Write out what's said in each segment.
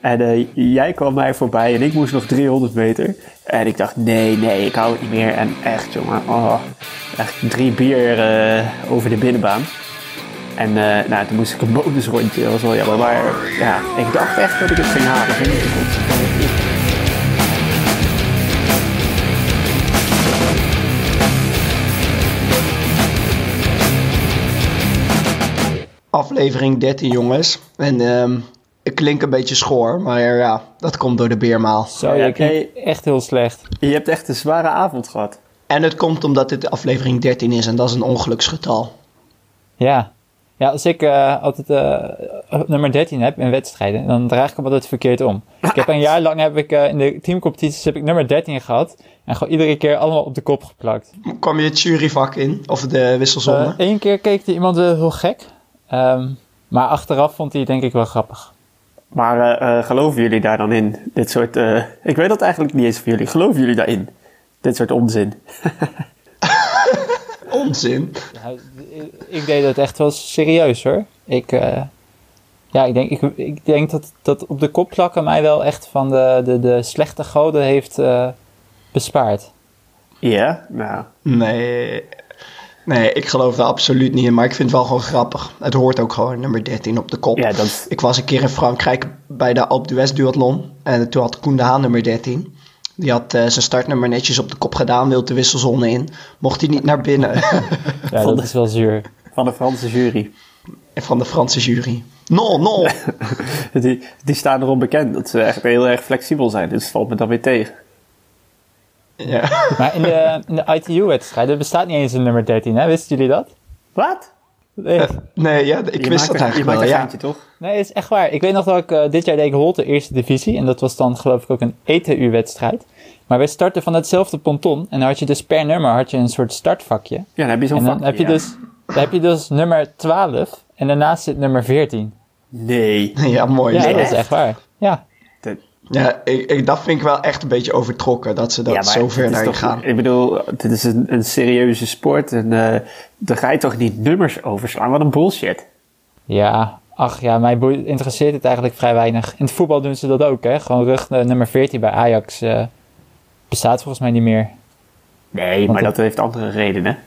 En eh, jij kwam mij voorbij en ik moest nog 300 meter. En ik dacht, nee, nee, ik hou het niet meer. En echt, jongen, oh, echt drie bier eh, over de binnenbaan. En eh, nou, toen moest ik een bonusrondje, dat was wel jammer. Maar ja, ik dacht echt dat ik het ging halen. Ging. Aflevering 13, jongens. En ehm ik klink een beetje schoor, maar ja, dat komt door de beermaal. Zo, Ja, je klinkt echt heel slecht. Je hebt echt een zware avond gehad. En het komt omdat dit aflevering 13 is en dat is een ongeluksgetal. Ja. Ja, als ik eh, altijd eh, nummer 13 heb in wedstrijden, dan draag ik hem altijd verkeerd om. Ik heb een jaar lang heb ik, eh, in de teamcompetities heb ik nummer 13 gehad. En gewoon iedere keer allemaal op de kop geplakt. Kwam je het juryvak in? Of de wisselzone? Eén Eh, keer keek er iemand heel gek. Ehm, maar achteraf vond hij het denk ik wel grappig. Maar eh, eh, geloven jullie daar dan in? Dit soort. eh, ik weet dat eigenlijk niet eens van jullie. Geloven jullie daarin? Dit soort onzin. Onzin. Ja, ik- ik deed het echt wel serieus hoor. Ik, eh, ja, ik denk, ik, ik denk dat, dat op de kop plakken mij wel echt van de, de, de slechte goden heeft eh, bespaard. Ja, nou. Nee. Nee, ik geloof er absoluut niet in, maar ik vind het wel gewoon grappig. Het hoort ook gewoon nummer 13 op de kop. Ja, dat, Ik was een keer in Frankrijk bij de Alpe d'Huez duathlon. En toen had Koen de Haan nummer 13. Die had eh, zijn startnummer netjes op de kop gedaan, wilde de wisselzone in. Mocht hij niet naar binnen. Ja, dat is wel zuur. van de Franse jury. En van de Franse jury. No, no. Die, die staan erom bekend dat ze echt heel erg flexibel zijn. Dus het valt me dan weer tegen. Ja. Maar in de, in de ITU-wedstrijden bestaat niet eens een nummer 13, hè? Wisten jullie dat? Wat? Nee, Nee, ja, ik Je wist dat een- eigenlijk Je maakt wel, een ja. geintje, toch? nee, is echt waar. Ik weet nog dat ik eh, dit jaar deed ik Holte eerste divisie. En dat was dan geloof ik ook een ETU-wedstrijd. Maar wij starten van hetzelfde ponton. En dan had je dus per nummer had je een soort startvakje. Ja, dan heb je zo'n En dan vakje, heb je, ja. dus, dan heb je dus nummer 12 en daarnaast zit nummer 14. Nee. Ja, mooi. Ja, Nee, dat is echt waar. Ja, Ja, ik, ik, dat vind ik wel echt een beetje overtrokken, dat ze dat ja, zo ver naar toch- gaan. Ik bedoel, dit is een, een serieuze sport. En eh daar ga je toch niet nummers overslaan? Wat een bullshit. ja. Ach ja, mij boeit- interesseert het eigenlijk vrij weinig. In het voetbal doen ze dat ook, hè. Gewoon rug eh, nummer 14 bij Ajax eh, bestaat volgens mij niet meer. Nee, maar het- dat heeft andere redenen.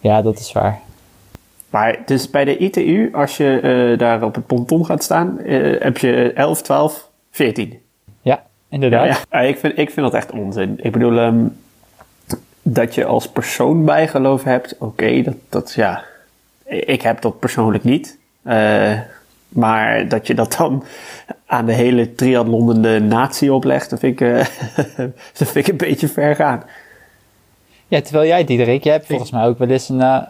Ja, dat is waar. Maar dus bij de ITU, als je eh, daar op het ponton gaat staan, heb je 11, 12, 14. Ja, inderdaad. Ja, ja. Ik, vind, ik vind dat echt onzin. Ik bedoel, ehm, dat je als persoon bijgeloof hebt, oké, dat, dat ja. Ik heb dat persoonlijk niet. Eh, maar dat je dat dan aan de hele triathlonende natie oplegt, dat vind ik, eh, dat vind ik een beetje ver gaan. Ja, terwijl jij, Diederik, jij hebt volgens mij ook wel eens een... eh,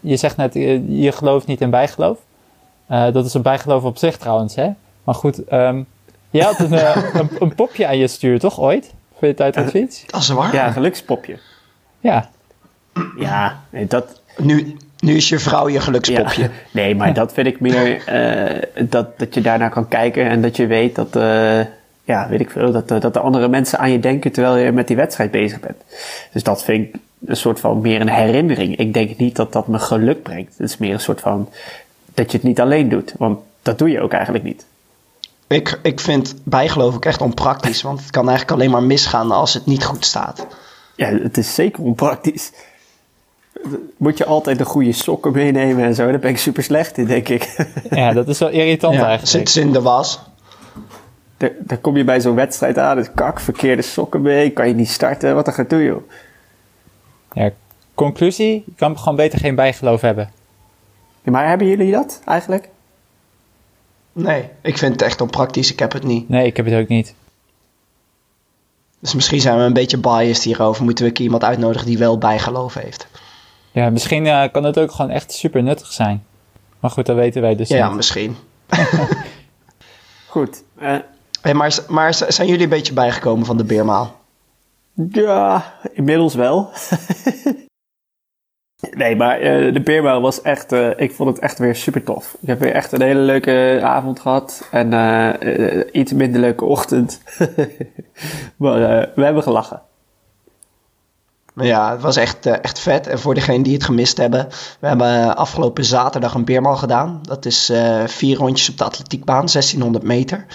je zegt net, je gelooft niet in bijgeloof. Dat is een bijgeloof op zich trouwens, hè. Maar goed, ehm jij had een, eh, een, een popje aan je stuur, toch, ooit? Voor je tijd op de fiets? Dat is waar. Ja, gelukspopje. Ja. Ja, nee, dat, Nu, nu is je vrouw je gelukspopje. Ja, nee, maar dat vind ik meer eh, dat, dat je daarnaar kan kijken en dat je weet dat, eh, ja, weet ik veel, dat, eh, dat de andere mensen aan je denken terwijl je met die wedstrijd bezig bent. Dus dat vind ik een soort van meer een herinnering. Ik denk niet dat dat me geluk brengt. Het is meer een soort van dat je het niet alleen doet, want dat doe je ook eigenlijk niet. Ik, ik vind bijgeloof ook echt onpraktisch, want het kan eigenlijk alleen maar misgaan als het niet goed staat. Ja, het is zeker onpraktisch. Moet je altijd de goede sokken meenemen en zo, daar ben ik super slecht in, denk ik. ja, dat is wel irritant Ja, eigenlijk. zit ze in de was. Dan- Dan kom je bij zo'n wedstrijd aan, het kak, verkeerde sokken mee, kan je niet starten, wat een gedoe joh. Ja, conclusie, je kan gewoon beter geen bijgeloof hebben. Ja, Maar hebben jullie dat eigenlijk? Nee, ik vind het echt onpraktisch. Ik heb het niet. Nee, ik heb het ook niet. Dus misschien zijn we een beetje biased hierover. Moeten we iemand uitnodigen die wel bijgeloof heeft. Ja, misschien eh, kan het ook gewoon echt super nuttig zijn. Maar goed, dat weten wij dus Ja, niet. misschien. Goed. eh, Hey, maar, maar zijn jullie een beetje bijgekomen van de beermaal? ja, inmiddels wel. nee, maar eh, de beermaal was echt, eh, ik vond het echt weer super tof. Ik heb weer echt een hele leuke avond gehad en eh, iets minder leuke ochtend. maar we hebben gelachen. Ja, het was echt, echt vet. En voor degenen die het gemist hebben, we hebben afgelopen zaterdag een beermal gedaan. Dat is vier rondjes op de atletiekbaan, 1600 meter.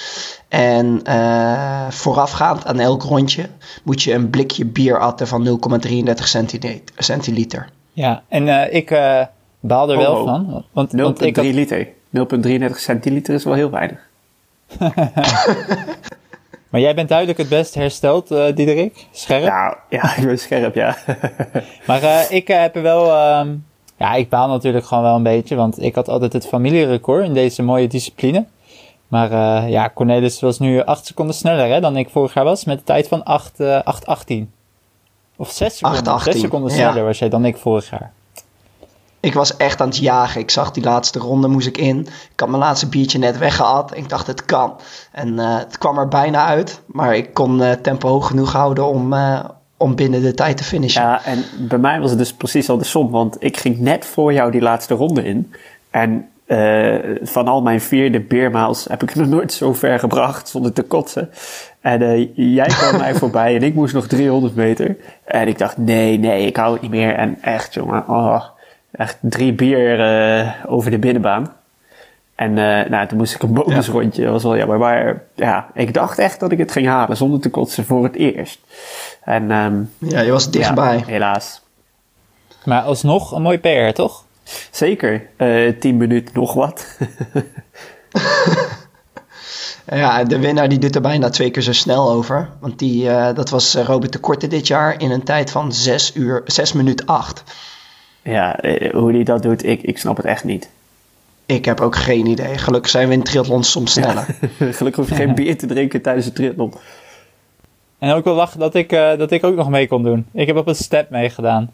En eh, voorafgaand aan elk rondje moet je een blikje bier atten van 0,33 centine- centiliter. Ja, en eh, ik eh, baal er Oh, wel oh. van. Want, 0,3 want ik had- liter. 0,33 centiliter is wel heel weinig. maar jij bent duidelijk het best hersteld, eh Diederik. Scherp. Ja, ja, ik ben scherp, ja. Maar ik heb er wel... ehm, ja, ik baal natuurlijk gewoon wel een beetje. Want ik had altijd het familierecord in deze mooie discipline. Maar ja, Cornelis was nu 8 seconden sneller hè, dan ik vorig jaar was. Met een tijd van 8, eh 8,18. Of 6 seconden. 8,18, 6 seconden ja. sneller was jij dan ik vorig jaar. Ik was echt aan het jagen. Ik zag die laatste ronde, moest ik in. Ik had mijn laatste biertje net weggehaald. Ik dacht, het kan. En eh, het kwam er bijna uit. Maar ik kon eh, tempo hoog genoeg houden om, eh, om binnen de tijd te finishen. Ja, en bij mij was het dus precies andersom. Want ik ging net voor jou die laatste ronde in. En eh, van al mijn vierde beermaals heb ik het nog nooit zo ver gebracht zonder te kotsen. En eh, jij kwam mij voorbij en ik moest nog 300 meter. En ik dacht, nee, nee, ik hou het niet meer. En echt, jongen, oh, echt drie bier eh, over de binnenbaan. En eh, nou, toen moest ik een bonusrondje. Dat was wel jammer. Maar ja, ik dacht echt dat ik het ging halen zonder te kotsen voor het eerst. En ehm, Ja, je was dichtbij. ja, helaas. Maar alsnog een mooi PR, toch? Zeker. Eh 10 minuten nog wat. Ja, de winnaar die doet er bijna twee keer zo snel over. Want die, eh, dat was eh, Robert de Korte dit jaar in een tijd van 6 uur, 6 minuten 8. ja, eh, hoe die dat doet, ik, ik snap het echt niet. Ik heb ook geen idee. Gelukkig zijn we in triathlons soms sneller. Gelukkig hoef je geen bier te drinken tijdens de triathlon. En ook wel lachen dat ik, eh, dat ik ook nog mee kon doen. Ik heb op een step meegedaan.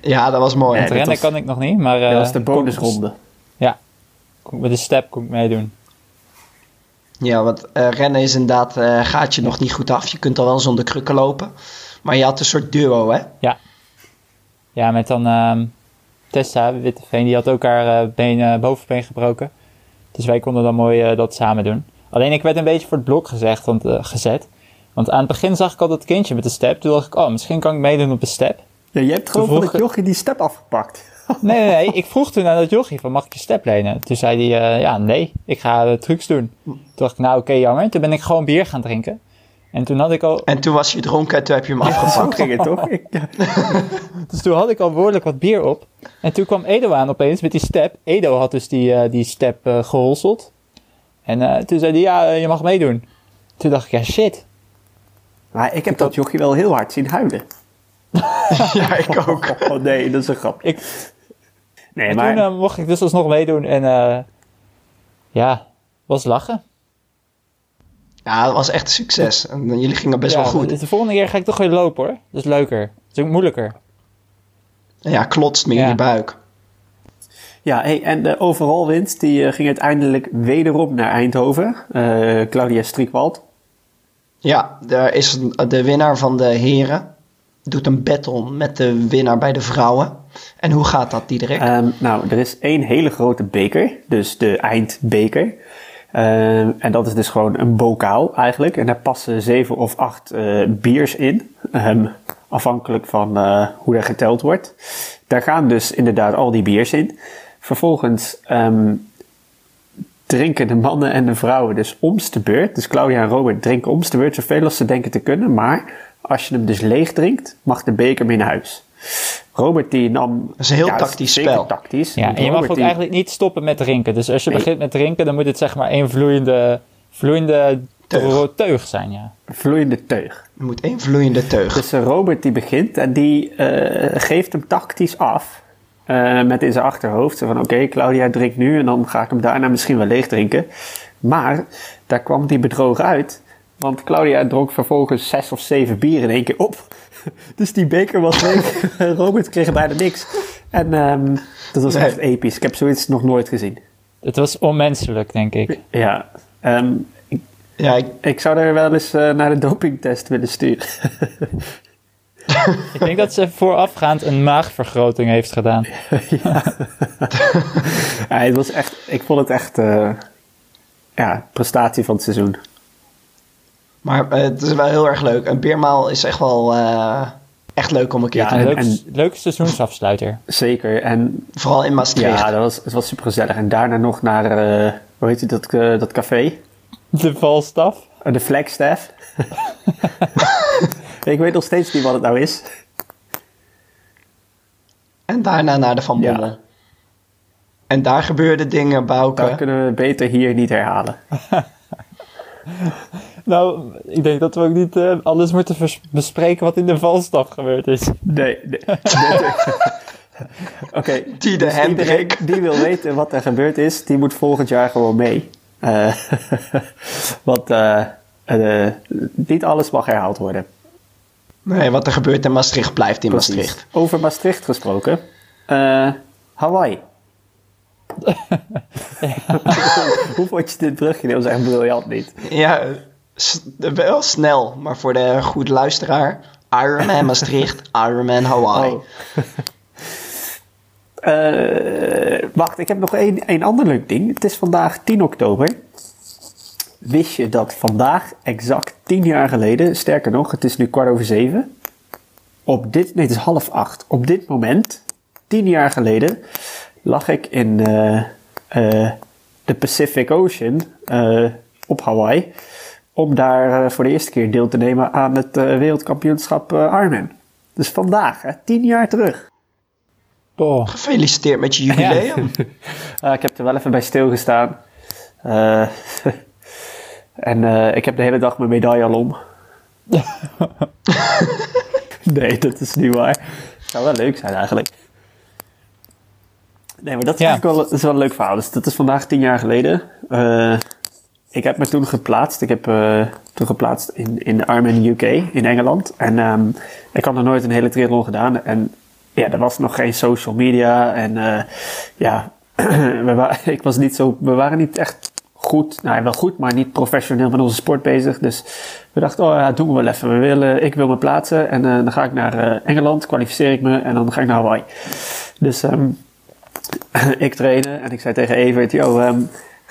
Ja, dat was mooi. Ja, Het dat rennen was- kan ik nog niet, maar... eh, dat was de kon- bonusronde. Ja, kon- met de step kon ik meedoen. Ja, want eh, rennen is inderdaad, eh, gaat je nog niet goed af. Je kunt al wel zonder krukken lopen. Maar je had een soort duo, hè? Ja, met dan ehm, Tessa Witteveen, die had ook haar eh, been, eh, bovenbeen gebroken. Dus wij konden dan mooi dat samen doen. Alleen ik werd een beetje voor het blok gezegd, want, gezet. Want aan het begin zag ik al dat kindje met de step. Toen dacht ik, oh, misschien kan ik meedoen op de step. Ja, je hebt gewoon van het jochie die step afgepakt. Nee, nee, nee. Ik vroeg toen aan dat jochie van, mag ik je step lenen? Toen zei hij, eh, ja, nee, ik ga trucs doen. Toen dacht ik, nou, oké, jammer. Toen ben ik gewoon bier gaan drinken. En toen had ik al, En toen was je dronken en toen heb je hem afgepakt. ging het toch? Ik- ja. dus toen had ik al behoorlijk wat bier op. En toen kwam Edo aan opeens met die step. Edo had dus die, eh, die step eh geholseld. En eh, toen zei hij, ja, je mag meedoen. Toen dacht ik, ja, shit. Maar ik heb dat jochie wel heel hard zien huilen. ja, ik ook. Oh nee, dat is een grap. Ik, Nee, en maar toen eh, mocht ik dus alsnog meedoen. En eh, ja, was lachen. Ja, dat was echt een succes. En jullie gingen best ja, wel goed. De, de volgende keer ga ik toch weer lopen hoor. Dat is leuker. Dat is ook moeilijker. Ja, klotst meer in je buik. Ja, hey, en de overal winst die eh, ging uiteindelijk wederom naar Eindhoven. Eh, Claudia Striekwald. Ja, er is de winnaar van de heren. Doet een battle met de winnaar bij de vrouwen. En hoe gaat dat, Diederik? Ehm, nou, er is één hele grote beker, dus de eindbeker. Ehm, en dat is dus gewoon een bokaal eigenlijk. En daar passen zeven of acht eh, biers in, Ehm, afhankelijk van eh, hoe er geteld wordt. Daar gaan dus inderdaad al die biers in. Vervolgens ehm, drinken de mannen en de vrouwen dus omste beurt. Dus Claudia en Robert drinken omste beurt zoveel als ze denken te kunnen. Maar als je hem dus leeg drinkt, mag de beker mee naar huis. Robert die nam... Dat is een heel ja, tactisch spel. tactisch. Ja, en je mag ook die- eigenlijk niet stoppen met drinken. Dus als je Nee. begint met drinken, dan moet het zeg maar één vloeiende, vloeiende Teug. zijn. Ja. Vloeiende teug. Er moet één vloeiende teug. Dus eh, Robert die begint en die eh, geeft hem tactisch af. eh, met in zijn achterhoofd. Van oké, Claudia drinkt nu en dan ga ik hem daarna misschien wel leeg drinken. Maar daar kwam die bedroog uit. Want Claudia dronk vervolgens zes of zeven bier in één keer op. Dus die beker was leeg. Robert kreeg bijna niks. En ehm, dat was Nee. echt episch. Ik heb zoiets nog nooit gezien. Het was onmenselijk, denk ik. Ja, ehm, ik, Ja, ik, ik zou er wel eens eh, naar de dopingtest willen sturen. Ik denk dat ze voorafgaand een maagvergroting heeft gedaan. Ja, het was echt, ik vond het echt, eh, ja, prestatie van het seizoen. Maar eh, het is wel heel erg leuk. Een beermaal is echt wel... eh, echt leuk om een keer Ja, te Een doen. en- leuk, leuke seizoensafsluiter. Zeker. En Vooral in Maastricht. ja, dat was, het was super gezellig. En daarna nog naar, eh, hoe heet het, dat, eh, dat café? De valstaf. De Flagstaff. ik weet nog steeds niet wat het nou is. En daarna naar de Van Ja. Bommel. En daar gebeurden dingen, Bouke. Dat kunnen we beter hier niet herhalen. Nou, ik denk dat we ook niet eh, alles moeten bespreken wat in de valstaf gebeurd is. Nee, nee. nee. Oké, Die de dus Hendrik. iedereen die wil weten wat er gebeurd is, die moet volgend jaar gewoon mee. Eh, want eh, eh, niet alles mag herhaald worden. Nee, wat er gebeurt in Maastricht blijft in Precies. Maastricht. Over Maastricht gesproken. Eh, Hawaii. Hoe vond je dit brugje? Dat was echt briljant niet. Ja, wel snel, maar voor de goede luisteraar. Ironman Maastricht, Ironman Hawaii. Oh. Eh, wacht, ik heb nog één, één ander leuk ding. Het is vandaag 10 oktober. Wist je dat vandaag, exact 10 jaar geleden, sterker nog, het is nu kwart over zeven. Op dit, nee, het is half acht. Op dit moment, 10 jaar geleden, lag ik in eh, eh, de Pacific Ocean op Hawaii. Om daar eh, voor de eerste keer deel te nemen aan het eh, wereldkampioenschap eh, Ironman. Dus vandaag, hè, 10 jaar terug. Oh. Gefeliciteerd met je jubileum. Uh, ik heb er wel even bij stilgestaan. Eh en eh, ik heb de hele dag mijn medaille al om. nee, dat is niet waar. Het zou wel leuk zijn eigenlijk. Nee, maar dat is, Ja. eigenlijk wel, dat is wel een leuk verhaal. Dus dat is vandaag tien jaar geleden. Ik heb me toen geplaatst. Ik heb eh, toen geplaatst in, in de Ironman UK in Engeland. En ehm, ik had nog nooit een hele triathlon gedaan. En ja, er was nog geen social media. En eh, ja, we ik was niet zo, we waren niet echt goed, nou wel goed, maar niet professioneel met onze sport bezig. Dus we dachten, oh ja, doen we wel even. We willen, ik wil me plaatsen en eh, dan ga ik naar Engeland, kwalificeer ik me en dan ga ik naar Hawaii. Dus ehm, ik trainen en ik zei tegen Evert, yo, ehm,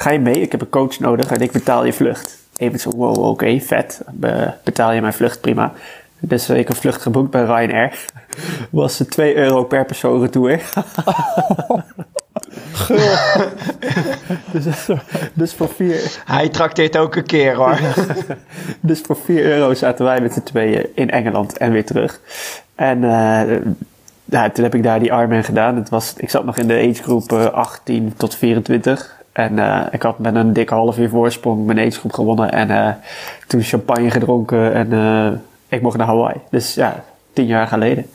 ga je mee? Ik heb een coach nodig en ik betaal je vlucht. Evert zo, wow, oké, vet. Be- betaal je mijn vlucht, prima. Dus eh, ik heb vlucht geboekt bij Ryanair. Was het 2 euro per persoon retour. dus, dus voor 4 Hij trakteert ook een keer hoor. dus voor 4 euro zaten wij met z'n tweeën in Engeland en weer terug. En eh, ja, toen heb ik daar die Ironman gedaan. Het was, ik zat nog in de agegroep eh, 18 tot 24. En eh, ik had met een dikke half uur voorsprong mijn agegroep gewonnen. En eh, toen champagne gedronken en eh, ik mocht naar Hawaii. Dus ja, tien jaar geleden.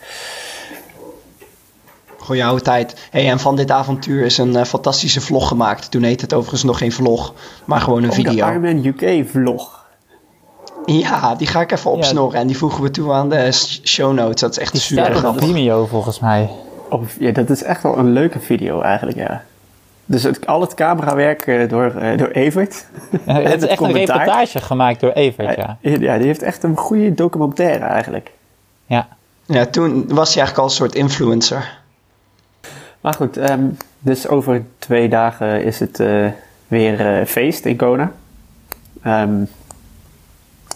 Goeie oude tijd. Hey, en van dit avontuur is een fantastische vlog gemaakt. Toen heette het overigens nog geen vlog, maar gewoon een Oh, de video. Ironman UK vlog. Ja, die ga ik even opsnorren. En die voegen we toe aan de show notes. Dat is echt Die super op grappig. Vimeo volgens mij. Of, ja, dat is echt wel een leuke video eigenlijk, ja. Dus het, al het camerawerk eh, door, eh, door Evert. Ja, het is het echt een reportage gemaakt door Evert, ja. Ja, die heeft echt een goede documentaire eigenlijk. Ja, Ja, toen was hij eigenlijk al een soort influencer. Maar goed, ehm, dus over twee dagen is het eh, weer eh, feest in Kona. Ehm,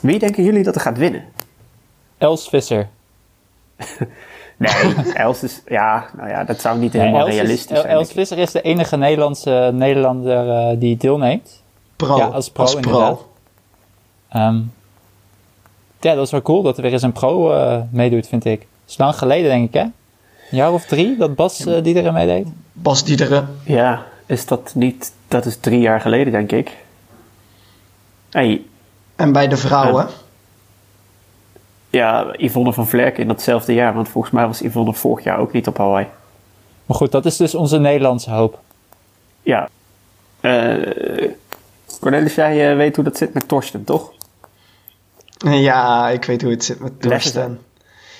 wie denken jullie dat er gaat winnen? Els Visser. Nee, Els is... Ja, nou ja, dat zou niet helemaal realistisch zijn. Els. Visser is de enige Nederlandse Nederlander eh, die deelneemt. Pro. Ja, als pro inderdaad. Ehm, ja, dat is wel cool dat er weer eens een pro eh, meedoet, vind ik. Dat is lang geleden, denk ik, hè? Een jaar of drie dat Bas eh, die er meedeed. Bas Diederen. Ja, is dat niet... Dat is drie jaar geleden, denk ik. Hey, En bij de vrouwen. Ja, Yvonne van Vlerken in datzelfde jaar. Want volgens mij was Yvonne vorig jaar ook niet op Hawaii. Maar goed, dat is dus onze Nederlandse hoop. Ja. Eh Cornelis, jij eh, weet hoe dat zit met Torsten, toch? Ja, ik weet hoe het zit met Torsten.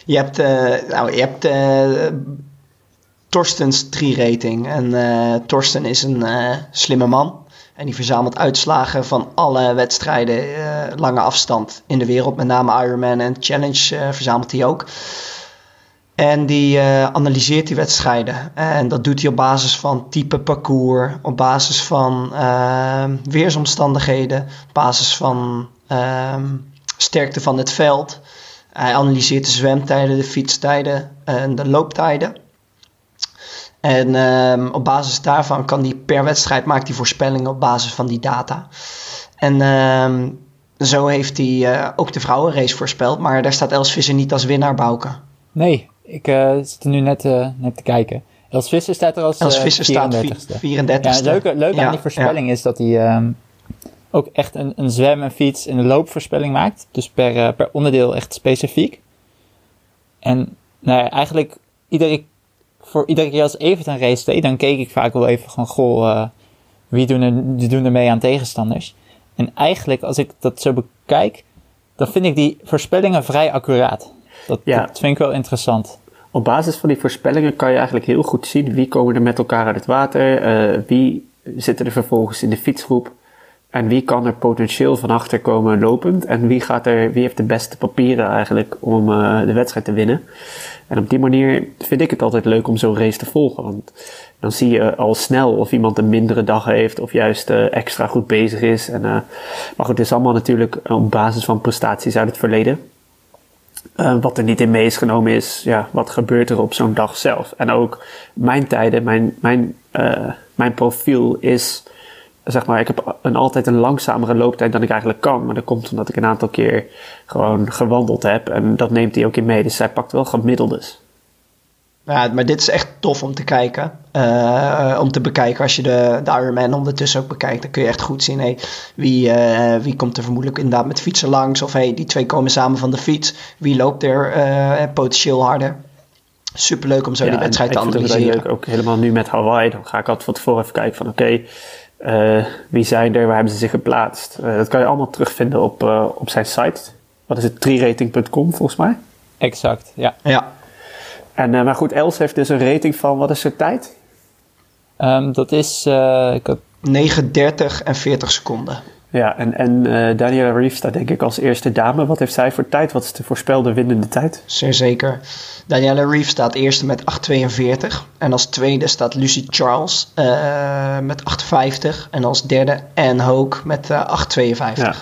Je hebt, eh, nou, je hebt eh, Torstens 3-rating. En eh, Torsten is een eh, slimme man. En die verzamelt uitslagen van alle wedstrijden eh, lange afstand in de wereld. Met name Ironman en Challenge eh, verzamelt hij ook. En die eh, analyseert die wedstrijden. En dat doet hij op basis van type parcours, op basis van ehm, weersomstandigheden, op basis van ehm, sterkte van het veld. Hij analyseert de zwemtijden, de fietstijden en de looptijden. En ehm, op basis daarvan kan hij per wedstrijd maakt hij voorspellingen op basis van die data. En ehm, zo heeft hij eh, ook de vrouwenrace voorspeld, maar daar staat Els Visser niet als winnaar, Bouke. Nee, ik uh, zit er nu net, uh, net te kijken. Els Visser staat er als Els Visser staat 34ste. Ja, leuke aan die voorspelling ja. is dat hij um, ook echt een, een zwem, een fiets en een loopvoorspelling maakt. Dus per, per onderdeel echt specifiek. En nou ja, eigenlijk iedere, voor iedere keer als een race deed, dan keek ik vaak wel even gewoon, goh, wie doen er, die doen er mee aan tegenstanders? En eigenlijk, als ik dat zo bekijk, dan vind ik die voorspellingen vrij accuraat. Dat, Ja. dat vind ik wel interessant. Op basis van die voorspellingen kan je eigenlijk heel goed zien wie komen er met elkaar uit het water, eh, wie zitten er vervolgens in de fietsgroep en wie kan er potentieel van achter komen lopend en wie, gaat er, wie heeft de beste papieren eigenlijk om eh, de wedstrijd te winnen. En op die manier vind ik het altijd leuk om zo'n race te volgen, want dan zie je al snel of iemand een mindere dag heeft of juist eh, extra goed bezig is. En, eh, maar goed, het is allemaal natuurlijk op basis van prestaties uit het verleden. Wat er niet in mee is genomen is, ja, wat gebeurt er op zo'n dag zelf? En ook mijn tijden, mijn, mijn, mijn profiel is, zeg maar, ik heb een, altijd een langzamere looptijd dan ik eigenlijk kan. Maar dat komt omdat ik een aantal keer gewoon gewandeld heb. En dat neemt hij ook in mee. Dus zij pakt wel gemiddeldes. Ja, maar dit is echt tof om te kijken. Uh, om te bekijken als je de, de Ironman ondertussen ook bekijkt. Dan kun je echt goed zien hey, wie, uh, wie komt er vermoedelijk inderdaad met fietsen langs. Of hey, die twee komen samen van de fiets. Wie loopt er uh, potentieel harder. Superleuk om zo ja, die wedstrijd te analyseren. Ik leuk, ook helemaal nu met Hawaii. Dan ga ik altijd van tevoren even kijken van oké, okay, wie zijn er, waar hebben ze zich geplaatst. dat kan je allemaal terugvinden op, op zijn site. Wat is het? Trirating.com volgens mij. Exact, ja. Ja. En, uh, maar goed, Els heeft dus een rating van, wat is de tijd? Um, dat is... Uh, ik had... 9.30 en 40 seconden. Ja, en, en uh, Daniela Reef staat denk ik als eerste dame. Wat heeft zij voor tijd? Wat is de voorspelde winnende tijd? Zeer zeker. Daniela Reef staat eerste met 8.42. En als tweede staat Lucy Charles uh, met 8.50. En als derde Anne Hoke met uh, 8.52. Ja.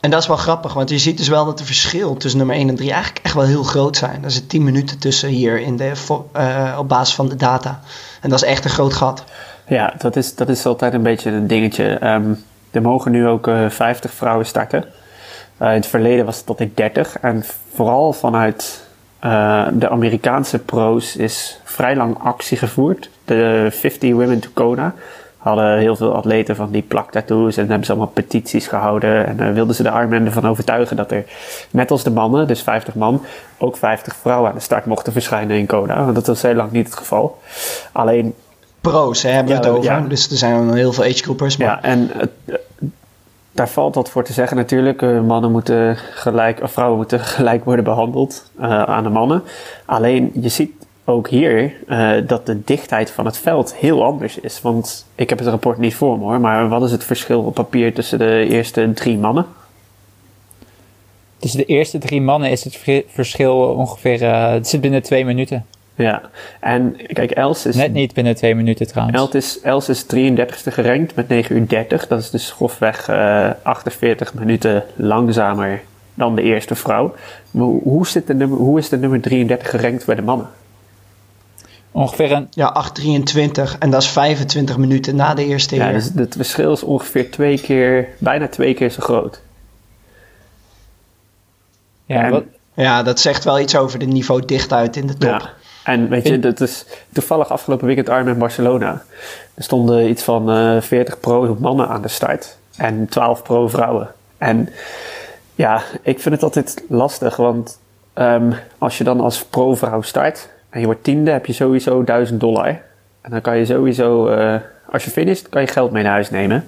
En dat is wel grappig, want je ziet dus wel dat de verschil tussen nummer 1 en 3 eigenlijk echt wel heel groot zijn. Er zit 10 minuten tussen hier in de, op basis van de data. En dat is echt een groot gat. Ja, dat is, dat is altijd een beetje een dingetje. Um, er mogen nu ook uh, 50 vrouwen starten. Uh, in het verleden was het tot ik 30. En vooral vanuit uh, de Amerikaanse pro's is vrij lang actie gevoerd. De 50 Women to Kona hadden heel veel atleten van die plaktattoos en hebben ze allemaal petities gehouden en uh, wilden ze de Ironman ervan overtuigen dat er net als de mannen, dus 50 man, ook 50 vrouwen aan de start mochten verschijnen in Kona, want dat was heel lang niet het geval. Alleen pro's hè, hebben we ja, het over, ja. dus er zijn heel veel agegroupers. Maar... Ja, en uh, daar valt wat voor te zeggen natuurlijk. Uh, mannen moeten gelijk, of vrouwen moeten gelijk worden behandeld uh, aan de mannen. Alleen je ziet ook hier uh, dat de dichtheid van het veld heel anders is. Want ik heb het rapport niet voor me hoor, maar wat is het verschil op papier tussen de eerste drie mannen? Tussen de eerste drie mannen is het verschil ongeveer, uh, het zit binnen twee minuten. Ja, en kijk, Els is... Net niet binnen twee minuten trouwens. Els is, Els is 33ste gerankt met 9 uur 30. Dat is dus grofweg uh, 48 minuten langzamer dan de eerste vrouw. Maar hoe, zit de nummer, hoe is de nummer 33 gerankt bij de mannen? Ongeveer een... Ja, 8,23 en dat is 25 minuten na de eerste Ja, dus het verschil is ongeveer twee keer, bijna twee keer zo groot. Ja, en, wat... ja dat zegt wel iets over de niveau dichtheid in de top. Ja. En weet je, dat is toevallig afgelopen weekend Arm in Barcelona. Er stonden iets van uh, 40 pro mannen aan de start en 12 pro vrouwen. En ja, ik vind het altijd lastig, want um, als je dan als pro-vrouw start en je wordt tiende, heb je sowieso 1000 dollar. En dan kan je sowieso, uh, als je finisht, kan je geld mee naar huis nemen.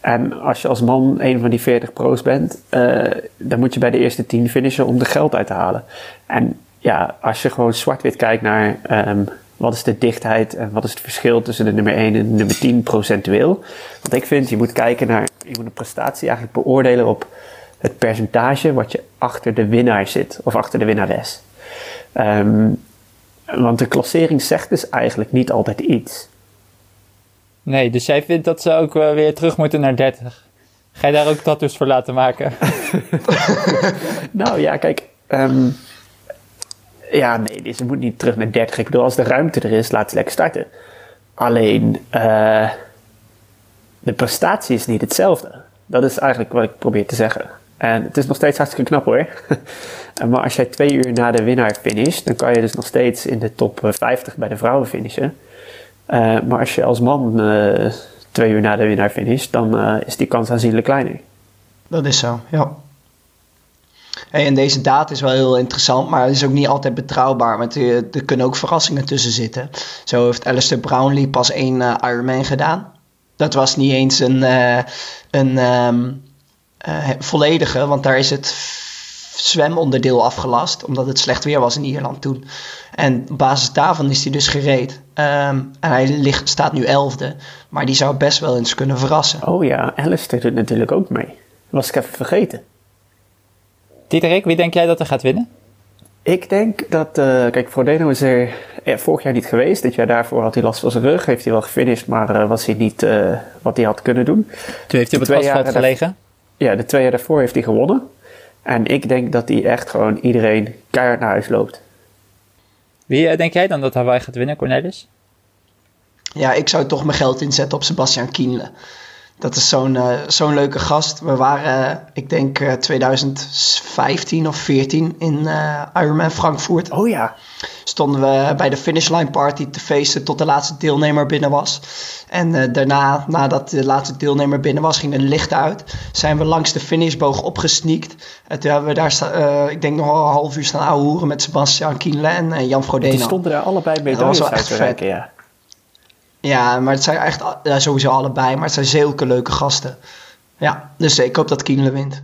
En als je als man een van die 40 pro's bent, uh, dan moet je bij de eerste 10 finishen om er geld uit te halen. En ja, als je gewoon zwart-wit kijkt naar um, wat is de dichtheid en wat is het verschil tussen de nummer 1 en de nummer 10 procentueel. Want ik vind, je moet kijken naar, je moet een prestatie eigenlijk beoordelen op het percentage wat je achter de winnaar zit, of achter de winnares. Um, want de klassering zegt dus eigenlijk niet altijd iets. Nee, dus jij vindt dat ze ook uh, weer terug moeten naar 30? Ga je daar ook tattoos voor laten maken? nou ja, kijk. ehm, ja, nee, dus ze moet niet terug naar 30. Ik bedoel, als de ruimte er is, laat ze lekker starten. Alleen, eh, de prestatie is niet hetzelfde. Dat is eigenlijk wat ik probeer te zeggen. En het is nog steeds hartstikke knap hoor. maar als jij twee uur na de winnaar finisht, dan kan je dus nog steeds in de top eh, 50 bij de vrouwen finishen. Eh, maar als je als man eh, twee uur na de winnaar finisht, dan eh, is die kans aanzienlijk kleiner. Dat is zo, ja. En deze data is wel heel interessant, maar het is ook niet altijd betrouwbaar. Want er, er kunnen ook verrassingen tussen zitten. Zo heeft Alistair Brownlee pas één eh, Ironman gedaan. Dat was niet eens een, eh, een ehm, eh, volledige, want daar is het zwemonderdeel afgelast. Omdat het slecht weer was in Ierland toen. En op basis daarvan is hij dus gereed. Ehm, en hij ligt, staat nu elfde. Maar die zou best wel eens kunnen verrassen. Oh ja, Alistair doet natuurlijk ook mee. Was ik even vergeten. Diederik, wie denk jij dat er gaat winnen? Ik denk dat, eh, kijk, Frodeno is er eh, vorig jaar niet geweest. Dit jaar daarvoor had hij last van zijn rug. Heeft hij wel gefinished, maar eh, was hij niet eh, wat hij had kunnen doen. Toen heeft hij op het twee asfalt gelegen. Ja, de twee jaar daarvoor heeft hij gewonnen. En ik denk dat hij echt gewoon iedereen keihard naar huis loopt. Wie denk jij dan dat Hawaii gaat winnen, Cornelis? Ja, ik zou toch mijn geld inzetten op Sebastian Kienle. Dat is zo'n eh, zo'n leuke gast. We waren, eh, ik denk, eh, 2015 of 14 in eh, Ironman Frankfurt. Oh ja, Stonden we bij de finishline party te feesten tot de laatste deelnemer binnen was. En eh, daarna, nadat de laatste deelnemer binnen was, ging het licht uit. Zijn we langs de finishboog opgesneakt. En toen hebben we daar, eh, ik denk, nog een half uur staan ouwe hoeren met Sebastian Kienle en eh, Jan Frodeno. die stonden daar allebei dat medailles was wel uit echt vet. reiken, ja. Ja, maar het zijn echt ja, sowieso allebei, maar het zijn zulke leuke gasten. Ja, dus ik hoop dat Kienle wint.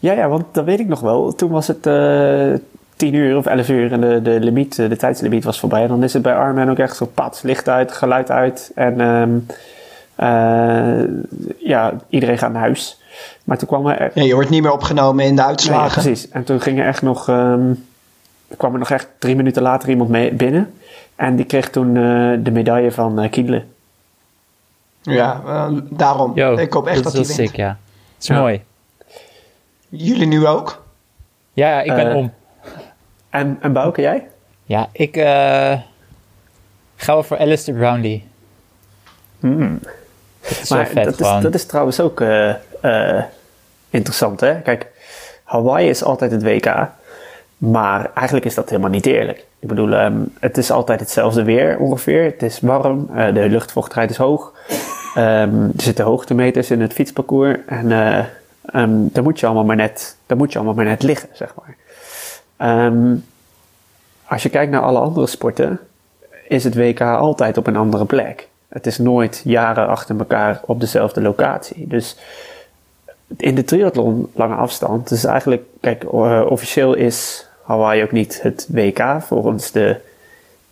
Ja, ja, want dat weet ik nog wel. Toen was het eh 10 uur of 11 uur en de, de, limiet, eh, de tijdslimiet was voorbij. En dan is het bij Armen ook echt zo pats, licht uit, geluid uit. En ehm, eh, ja, iedereen gaat naar huis. Maar toen kwam er... Ja, je wordt niet meer opgenomen in de Nee, ja, uitslagen. precies. En toen ging er echt nog... ehm, kwam er nog echt drie minuten later iemand mee binnen. En die kreeg toen eh, de medaille van eh Kienle. Ja, daarom. Yo, ik hoop echt dat, is hij wint. sick, ja. Dat is Ja. mooi. Jullie nu ook? Ja, ja, ik ben Eh, om. En, en Bouke, jij? Ja, ik eh ga wel voor Alistair Brownlee. Hmm. Dat is Maar vet dat is, dat trouwens ook interessant, hè? Kijk, Hawaii is altijd het WK, maar eigenlijk is dat helemaal niet eerlijk. Ik bedoel, ehm, het is altijd hetzelfde weer ongeveer. Het is warm, eh, de luchtvochtigheid is hoog. Ehm, er zitten hoogtemeters in het fietsparcours en ehm, daar, moet je allemaal maar net, daar moet je allemaal maar net liggen, zeg maar. Als je kijkt naar alle andere sporten, is het WK altijd op een andere plek. Het is nooit jaren achter elkaar op dezelfde locatie. Dus in de triathlon lange afstand, dus eigenlijk, kijk, eh, officieel is Hawaii ook niet het WK volgens de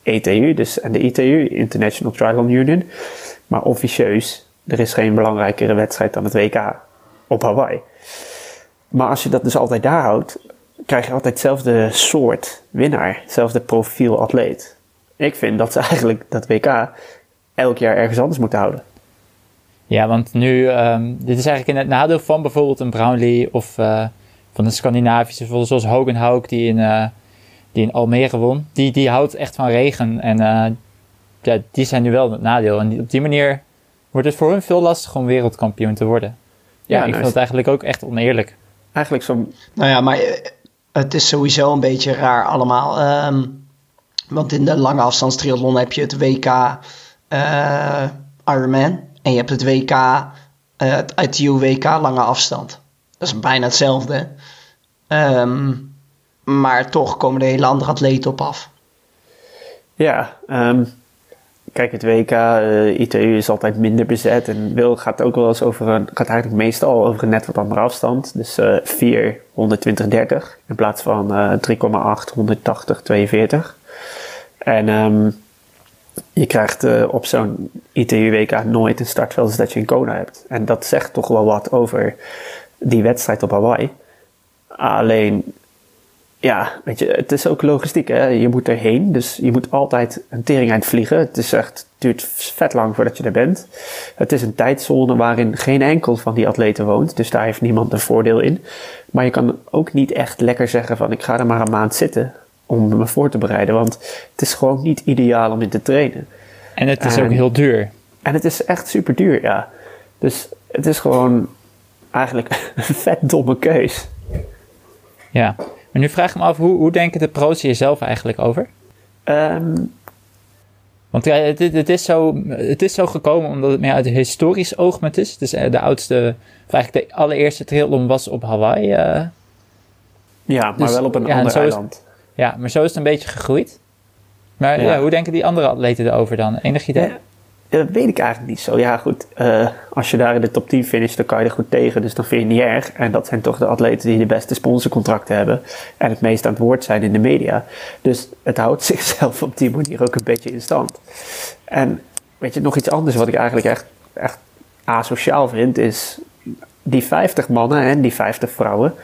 ETU, dus en de ITU, International Triathlon Union. Maar officieus, er is geen belangrijkere wedstrijd dan het WK op Hawaii. Maar als je dat dus altijd daar houdt, krijg je altijd hetzelfde soort winnaar, hetzelfde profiel atleet. Ik vind dat ze eigenlijk dat WK elk jaar ergens anders moeten houden. Ja, want nu, ehm, dit is eigenlijk in het nadeel van bijvoorbeeld een Brownlee of eh, van een Scandinavische, bijvoorbeeld zoals Hogan Hauk die in, eh, die in Almere won. Die, die houdt echt van regen en eh, ja, die zijn nu wel het nadeel. En op die manier wordt het voor hun veel lastiger om wereldkampioen te worden. Ja, Ja, ik nou vind het eigenlijk ook echt oneerlijk. Eigenlijk zo'n Nou ja, maar eh, het is sowieso een beetje raar allemaal. Ehm, want in de lange afstandstriathlon heb je het WK eh, Ironman. En je hebt het WK, eh, het ITU WK lange afstand. Dat is bijna hetzelfde. Ehm, maar toch komen er hele andere atleten op af. Ja, ehm, kijk, het WK, eh, ITU is altijd minder bezet. En Wil gaat ook wel eens over een, gaat eigenlijk meestal over een net wat andere afstand. Dus eh 4, 120, 30 in plaats van eh 3,8, 180, 42. En ehm, je krijgt eh, op zo'n ITU-WK nooit een startveld als dat je in Kona hebt. En dat zegt toch wel wat over die wedstrijd op Hawaii. Alleen, ja, weet je, het is ook logistiek. Hè? Je moet erheen, dus je moet altijd een tering eind vliegen. Het is echt, het duurt vet lang voordat je er bent. Het is een tijdzone waarin geen enkel van die atleten woont, dus daar heeft niemand een voordeel in. Maar je kan ook niet echt lekker zeggen van ik ga er maar een maand zitten om me voor te bereiden, want het is gewoon niet ideaal om in te trainen. En het is ook heel duur. En het is echt super duur, ja. Dus het is gewoon eigenlijk een vet domme keus. Ja, maar nu vraag ik me af, hoe, hoe denken de pro's hier zelf eigenlijk over? Ehm, Want ja, het, het, is zo, het is zo gekomen omdat het meer uit een historisch oogpunt is. Dus de oudste, of eigenlijk de allereerste triathlon was op Hawaii. eh. ja, maar Dus, wel op een ja, ander is- eiland. ja, maar zo is het een beetje gegroeid. Maar Ja. ja. hoe denken die andere atleten erover dan? Enig idee? Ja, dat weet ik eigenlijk niet zo. Ja, goed. eh, als je daar in de top 10 finisht, dan kan je er goed tegen. Dus dan vind je het niet erg. En dat zijn toch de atleten die de beste sponsorcontracten hebben. En het meest aan het woord zijn in de media. Dus het houdt zichzelf op die manier ook een beetje in stand. En weet je, nog iets anders wat ik eigenlijk echt, echt asociaal vind, is die 50 mannen en die 50 vrouwen.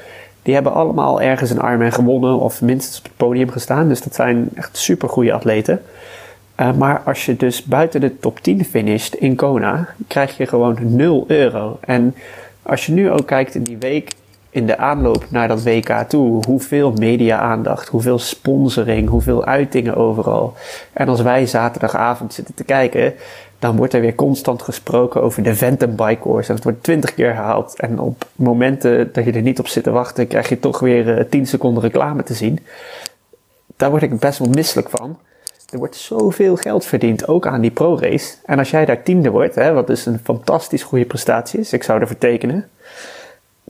Die hebben allemaal ergens een Ironman gewonnen of minstens op het podium gestaan. Dus dat zijn echt super goede atleten. Uh, maar als je dus buiten de top 10 finisht in Kona, krijg je gewoon 0 euro. En als je nu ook kijkt in die week, in de aanloop naar dat WK toe, hoeveel media-aandacht, hoeveel sponsoring, hoeveel uitingen overal. En als wij zaterdagavond zitten te kijken, dan wordt er weer constant gesproken over de Ventum Bike Course. En het wordt 20 keer herhaald. En op momenten dat je er niet op zit te wachten, krijg je toch weer uh, 10 seconden reclame te zien. Daar word ik best wel misselijk van. Er wordt zoveel geld verdiend, ook aan die pro-race. En als jij daar tiende wordt, hè, wat dus een fantastisch goede prestatie is, ik zou ervoor tekenen,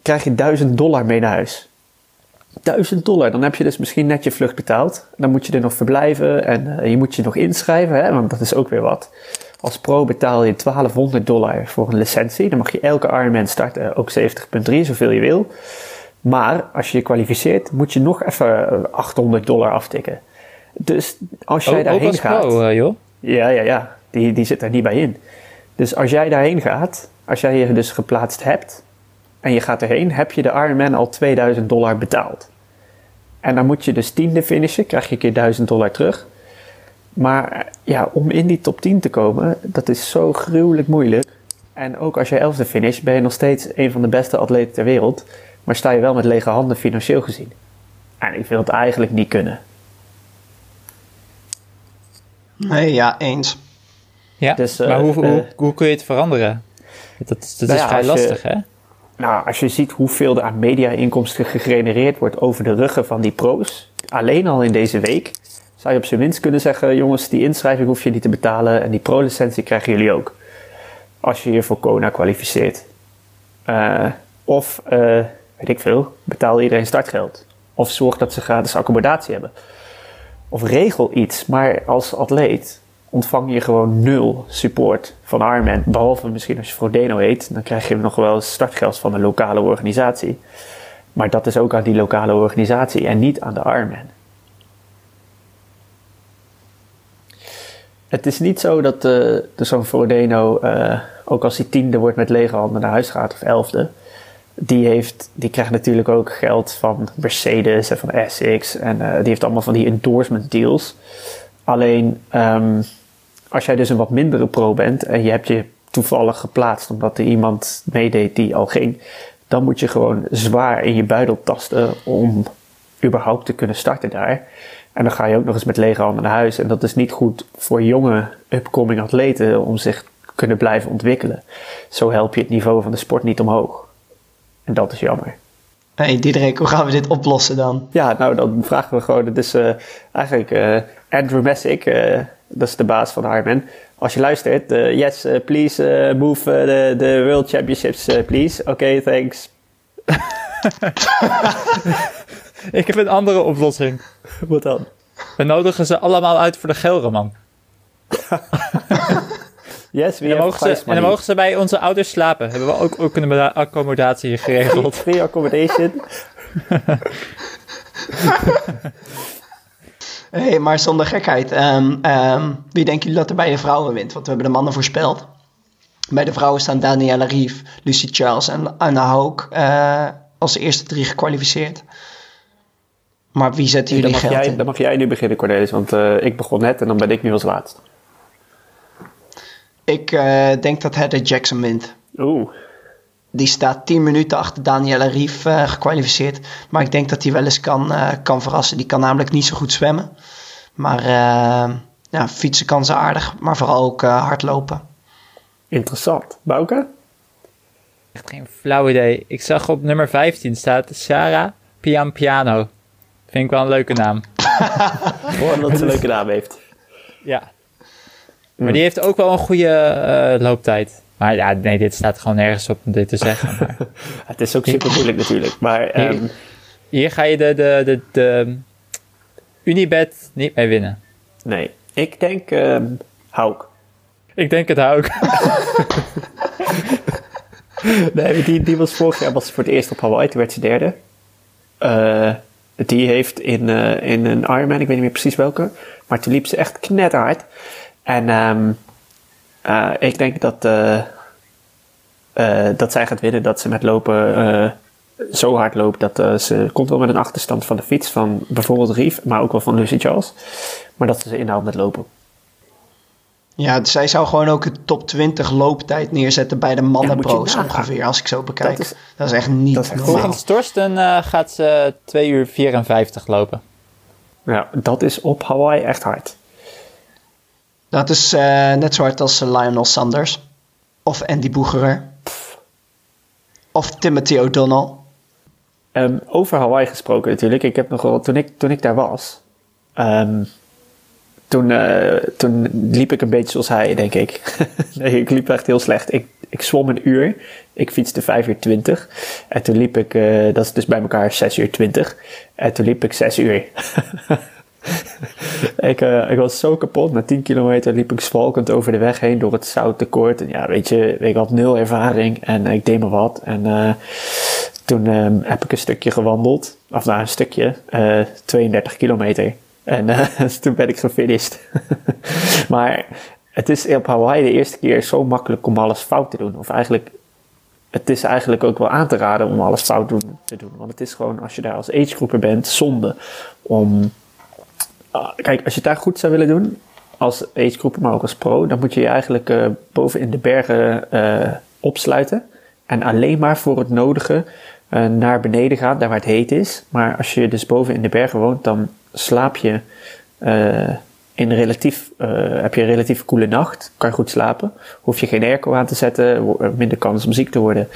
krijg je 1000 dollar mee naar huis. 1000 dollar, dan heb je dus misschien net je vlucht betaald. Dan moet je er nog verblijven en uh, je moet je nog inschrijven, hè, want dat is ook weer wat. Als pro betaal je 1200 dollar voor een licentie. Dan mag je elke Ironman starten, ook 70.3, zoveel je wil. Maar als je je kwalificeert, moet je nog even 800 dollar aftikken. Dus als jij ook, daarheen als gaat. Pro, uh, joh. Ja, ja, ja. Die, die zit er niet bij in. Dus als jij daarheen gaat, als jij je dus geplaatst hebt en je gaat erheen, heb je de Ironman al 2000 dollar betaald. En dan moet je dus tiende finishen, krijg je een keer 1000 dollar terug. Maar ja, om in die top 10 te komen, dat is zo gruwelijk moeilijk. En ook als je elfde finish, ben je nog steeds een van de beste atleten ter wereld. Maar sta je wel met lege handen financieel gezien. En ik wil het eigenlijk niet kunnen. Nee, ja, eens. Ja, Dus, maar uh, hoe, hoe, uh, hoe, kun je het veranderen? Dat, is, dat nou is ja, vrij je- lastig, hè? Nou, als je ziet hoeveel er aan media-inkomsten gegenereerd wordt over de ruggen van die pro's, alleen al in deze week, zou je op zijn minst kunnen zeggen: jongens, die inschrijving hoef je niet te betalen en die pro-licentie krijgen jullie ook. Als je je voor Kona kwalificeert. Eh, of, eh, weet ik veel, betaal iedereen startgeld. Of zorg dat ze gratis accommodatie hebben. Of regel iets, maar als atleet ontvang je gewoon nul support van Ironman. Behalve misschien als je Frodeno heet, dan krijg je nog wel startgeld van de lokale organisatie. Maar dat is ook aan die lokale organisatie en niet aan de Ironman. Het is niet zo dat uh, zo'n Frodeno, uh, ook als hij tiende wordt met lege handen naar huis gaat of elfde, die, heeft, die krijgt natuurlijk ook geld van Mercedes en van Essex en uh, die heeft allemaal van die endorsement deals. Alleen um, als jij dus een wat mindere pro bent en je hebt je toevallig geplaatst omdat er iemand meedeed die al ging, dan moet je gewoon zwaar in je buidel tasten om überhaupt te kunnen starten daar. En dan ga je ook nog eens met lege handen naar huis. En dat is niet goed voor jonge upcoming atleten om zich kunnen blijven ontwikkelen. Zo help je het niveau van de sport niet omhoog. En dat is jammer. Hey Diederik, hoe gaan we dit oplossen dan? Ja, nou dan vragen we gewoon, het is uh, eigenlijk uh, Andrew Messick, uh, dat is de baas van Ironman. Als je luistert, yes, please move the World Championships, please. Oké, okay, thanks. Ik heb een andere oplossing. Wat dan? We nodigen ze allemaal uit voor de Gelreman. yes, en, dan mogen ze, en dan mogen ze bij onze ouders slapen. Hebben we ook, ook een accommodatie geregeld. Free accommodation. hey, maar zonder gekheid. Um, um, wie denken jullie dat er bij de vrouwen wint? Want we hebben de mannen voorspeld. Bij de vrouwen staan Daniela Rief, Lucy Charles en Anna Hook uh, als de eerste drie gekwalificeerd. Maar wie zetten jullie dan, mag geld jij, in? dan mag jij nu beginnen, Cornelis. Want eh, ik begon net en dan ben ik nu als laatst. Ik eh, denk dat Heather Jackson wint. Oeh. Die staat 10 minuten achter Danielle Rief eh, gekwalificeerd. Maar ik denk dat hij wel eens kan, eh, kan verrassen. Die kan namelijk niet zo goed zwemmen. Maar ja, fietsen kan ze aardig. Maar vooral ook eh, hardlopen. Interessant. Bouke? Echt geen flauw idee. Ik zag op nummer 15 staat Sarah Pian Piano. Vind ik wel een leuke naam. Hoor dat ze een leuke naam heeft. Ja. Maar die heeft ook wel een goede eh, looptijd. Maar ja, nee, dit staat gewoon nergens op om dit te zeggen. Maar Het is ook super moeilijk natuurlijk. Maar ehm, hier ga je de, de, de, de Unibet niet mee winnen. nee, ik denk ehm Hauk. Ik denk het ook. Nee, die, die was vorig jaar was voor het eerst op Hawaii. Toen werd ze derde. Eh, die heeft in, eh, in een Ironman, ik weet niet meer precies welke. Maar toen liep ze echt knetterhard. En ehm, eh, ik denk dat, eh, eh, dat zij gaat winnen. Dat ze met lopen eh, zo hard loopt dat ze komt wel met een achterstand van de fiets. Van bijvoorbeeld Rief, maar ook wel van Lucy Charles. Maar dat ze ze inhaalt met lopen. Ja, zij zou gewoon ook een top 20 looptijd neerzetten bij de mannenpro's ongeveer. Als ik zo bekijk. Dat Dat is- echt niet dat is echt normaal. Volgens Torsten eh, gaat ze 2 uur 54 lopen. Ja, dat is op Hawaii echt hard. Dat is eh, net zo hard als eh, Lionel Sanders. Of Andy Boegerer. Of Timothy O'Donnell. Ehm, over Hawaii gesproken natuurlijk. Ik heb nog wel, toen ik, toen ik daar was, ehm, toen, eh, toen liep ik een beetje zoals hij, denk ik. nee, ik liep echt heel slecht. Ik, ik zwom een uur. Ik fietste 5 uur 20. En toen liep ik, dat is dus bij elkaar 6 uur 20. En toen liep ik 6 uur. ik, eh, ik was zo kapot. Na 10 kilometer liep ik zwalkend over de weg heen door het zouttekort. En ja, weet je, ik had nul ervaring en ik deed maar wat. En eh, toen ehm, heb ik een stukje gewandeld. Of nou, een stukje. eh 32 kilometer. En eh, toen ben ik gefinished. maar het is op Hawaii de eerste keer zo makkelijk om alles fout te doen. Of eigenlijk, het is eigenlijk ook wel aan te raden om alles fout te doen. Want het is gewoon, als je daar als agegroeper bent, zonde om... Ah, kijk, als je het daar goed zou willen doen, als agegroeper, maar ook als pro, dan moet je je eigenlijk eh, boven in de bergen eh, opsluiten. En alleen maar voor het nodige eh, naar beneden gaan, daar waar het heet is. Maar als je dus boven in de bergen woont, dan slaap je in relatief, eh, heb je een relatief koele nacht. Kan je goed slapen. Hoef je geen airco aan te zetten, eh, minder kans om ziek te worden.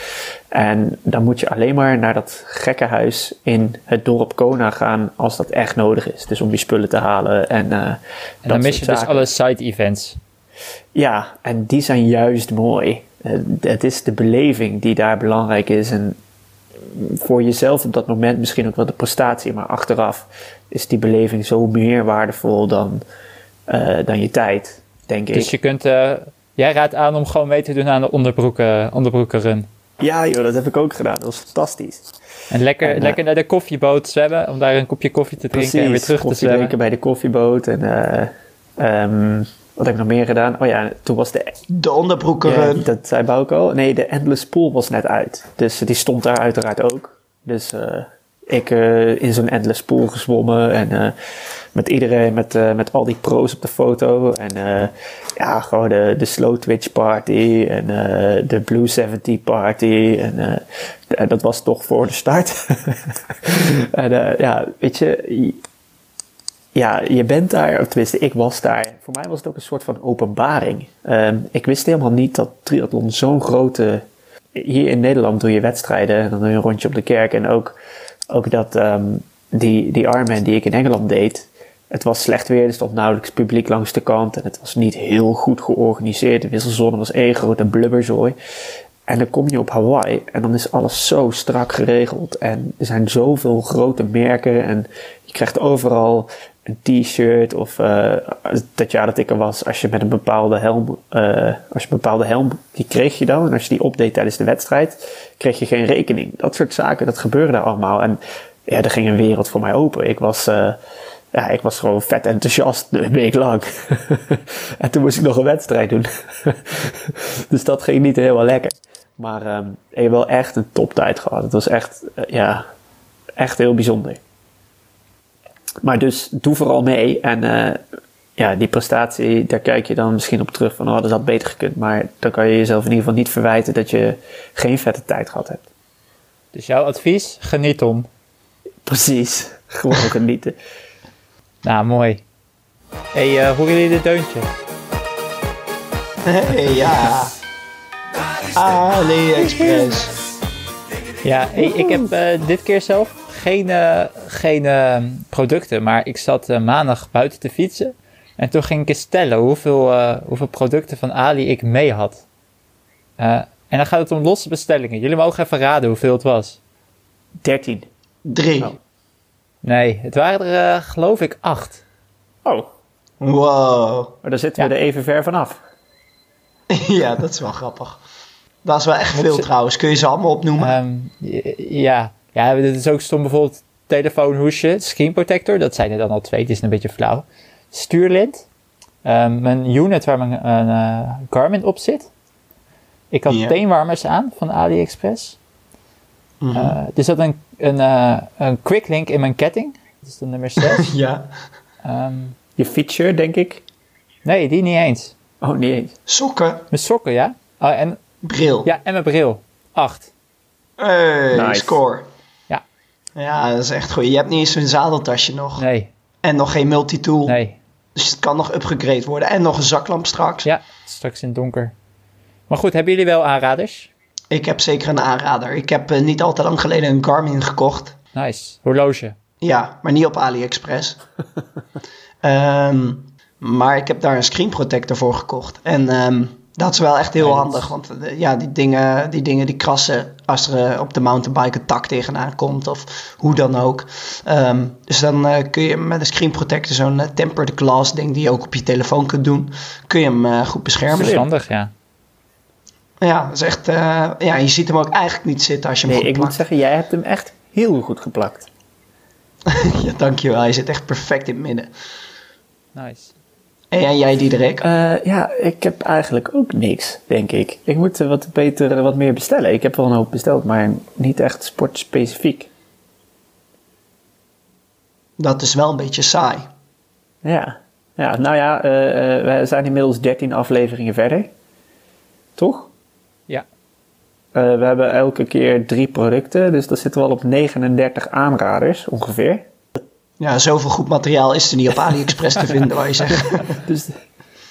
En dan moet je alleen maar naar dat gekke huis in het dorp Kona gaan als dat echt nodig is. Dus om je spullen te halen en eh En dan mis je dus alle side events. Ja, en die zijn juist mooi. Het is de beleving die daar belangrijk is. En voor jezelf op dat moment misschien ook wel de prestatie, maar achteraf is die beleving zo meer waardevol dan, dan je tijd, denk ik. Dus je kunt, eh, jij raadt aan om gewoon mee te doen aan de onderbroeken, onderbroekenrun. Ja, joh, dat heb ik ook gedaan. Dat was fantastisch. En lekker, En, eh, lekker naar de koffieboot zwemmen, om daar een kopje koffie te drinken en weer terug te zwemmen. drinken bij de koffieboot. En eh, ehm, wat heb ik nog meer gedaan? Oh ja, toen was de De onderbroeken Ja, dat zei Bouke al. Nee, de Endless Pool was net uit. Dus die stond daar uiteraard ook. Dus eh, ik eh, in zo'n Endless Pool gezwommen. En eh, met iedereen, met, eh, met al die pro's op de foto. En ja, gewoon de, de Slow Twitch Party. En de Blue 70 Party. En dat was toch voor de start. en ja, weet je ja, je bent daar, of tenminste, ik was daar. Voor mij was het ook een soort van openbaring. Ehm, ik wist helemaal niet dat triathlon zo'n grote... Hier in Nederland doe je wedstrijden en dan doe je een rondje op de kerk. En ook, ook dat ehm, die, die Ironman die ik in Engeland deed... Het was slecht weer, er stond nauwelijks publiek langs de kant. En het was niet heel goed georganiseerd. De wisselzone was één grote blubberzooi. En dan kom je op Hawaii en dan is alles zo strak geregeld. En er zijn zoveel grote merken en je krijgt overal een t-shirt of eh, dat jaar dat ik er was, als je met een bepaalde helm, eh, als je een bepaalde helm, die kreeg je dan. En als je die opdeed tijdens de wedstrijd, kreeg je geen rekening. Dat soort zaken, dat gebeurde daar allemaal. En ja, er ging een wereld voor mij open. Ik was, eh, ja, ik was gewoon vet enthousiast een week lang. en toen moest ik nog een wedstrijd doen. dus dat ging niet helemaal lekker. Maar ehm, ik heb wel echt een toptijd gehad. Het was echt, ja, echt heel bijzonder. Maar dus doe vooral mee. En eh, ja, die prestatie, daar kijk je dan misschien op terug van, oh, dat had beter gekund. Maar dan kan je jezelf in ieder geval niet verwijten dat je geen vette tijd gehad hebt. Dus jouw advies, geniet om. Precies, gewoon genieten. Nou, mooi. hey, uh, horen jullie dit deuntje? Hey, ja. AliExpress. Ja, hey, ik heb uh, dit keer zelf geen, uh, geen uh, producten, maar ik zat maandag buiten te fietsen. En toen ging ik eens tellen hoeveel, hoeveel producten van Ali ik mee had. en dan gaat het om losse bestellingen. Jullie mogen even raden hoeveel het was. 13. 3. Oh. Nee, het waren er geloof ik 8. Oh. Wow. Maar dan zitten we er even ver vanaf. ja, dat is wel grappig. Dat is wel echt veel trouwens. Kun je ze allemaal opnoemen? Um, ja. Ja, dit is ook stom bijvoorbeeld telefoonhoesje, screen protector. Dat zijn er dan al twee, het is een beetje flauw. Stuurlint. Um, mijn unit waar mijn uh, Garmin op zit. Ik had yeah. teenwarmers aan van AliExpress. Mm -hmm. uh, er zat een, een, uh, een quick link in mijn ketting. Dat is de nummer 6. ja. Um, je feature, denk ik? Nee, die niet eens. Oh, niet eens. Sokken. Mijn sokken, ja. Oh, en, bril. Ja, en mijn bril. 8. Hey, Nice. score. Ja. Dat is echt goed. Je hebt niet eens een zadeltasje nog. Nee, En nog geen multitool. nee. Dus het kan nog upgegrade worden. En nog een zaklamp straks. Ja, straks in het donker. Maar goed, hebben jullie wel aanraders? Ik heb zeker een aanrader. Ik heb eh, niet al te lang geleden een Garmin gekocht. Nice. Horloge. Ja, maar niet op AliExpress. Ehm, maar ik heb daar een screen protector voor gekocht. En ehm, dat is wel echt heel handig. Want eh, ja, die dingen, die dingen die krassen als er eh, op de mountainbike een tak tegenaan komt. Of hoe dan ook. Ehm, dus dan eh, kun je met een screen protector, zo'n eh, tempered glass ding die je ook op je telefoon kunt doen. Kun je hem eh, goed beschermen. Verstandig, ja. Ja, dat is echt, eh, ja, je ziet hem ook eigenlijk niet zitten als je hem Nee, goed ik moet plakt. zeggen, jij hebt hem echt heel goed geplakt. Ja, dankjewel. Hij zit echt perfect in het midden. Nice. En jij, jij Diederik? Eh, ja, ik heb eigenlijk ook niks, denk ik. Ik moet wat beter, eh, wat meer bestellen. Ik heb wel een hoop besteld, maar niet echt sportspecifiek. Dat is wel een beetje saai. Ja, ja nou ja, eh, eh, we zijn inmiddels 13 afleveringen verder. Toch? Ja. Eh, we hebben elke keer drie producten, dus dan zitten we al op 39 aanraders ongeveer. Ja, zoveel goed materiaal is er niet op AliExpress te vinden, waar je zegt. Dus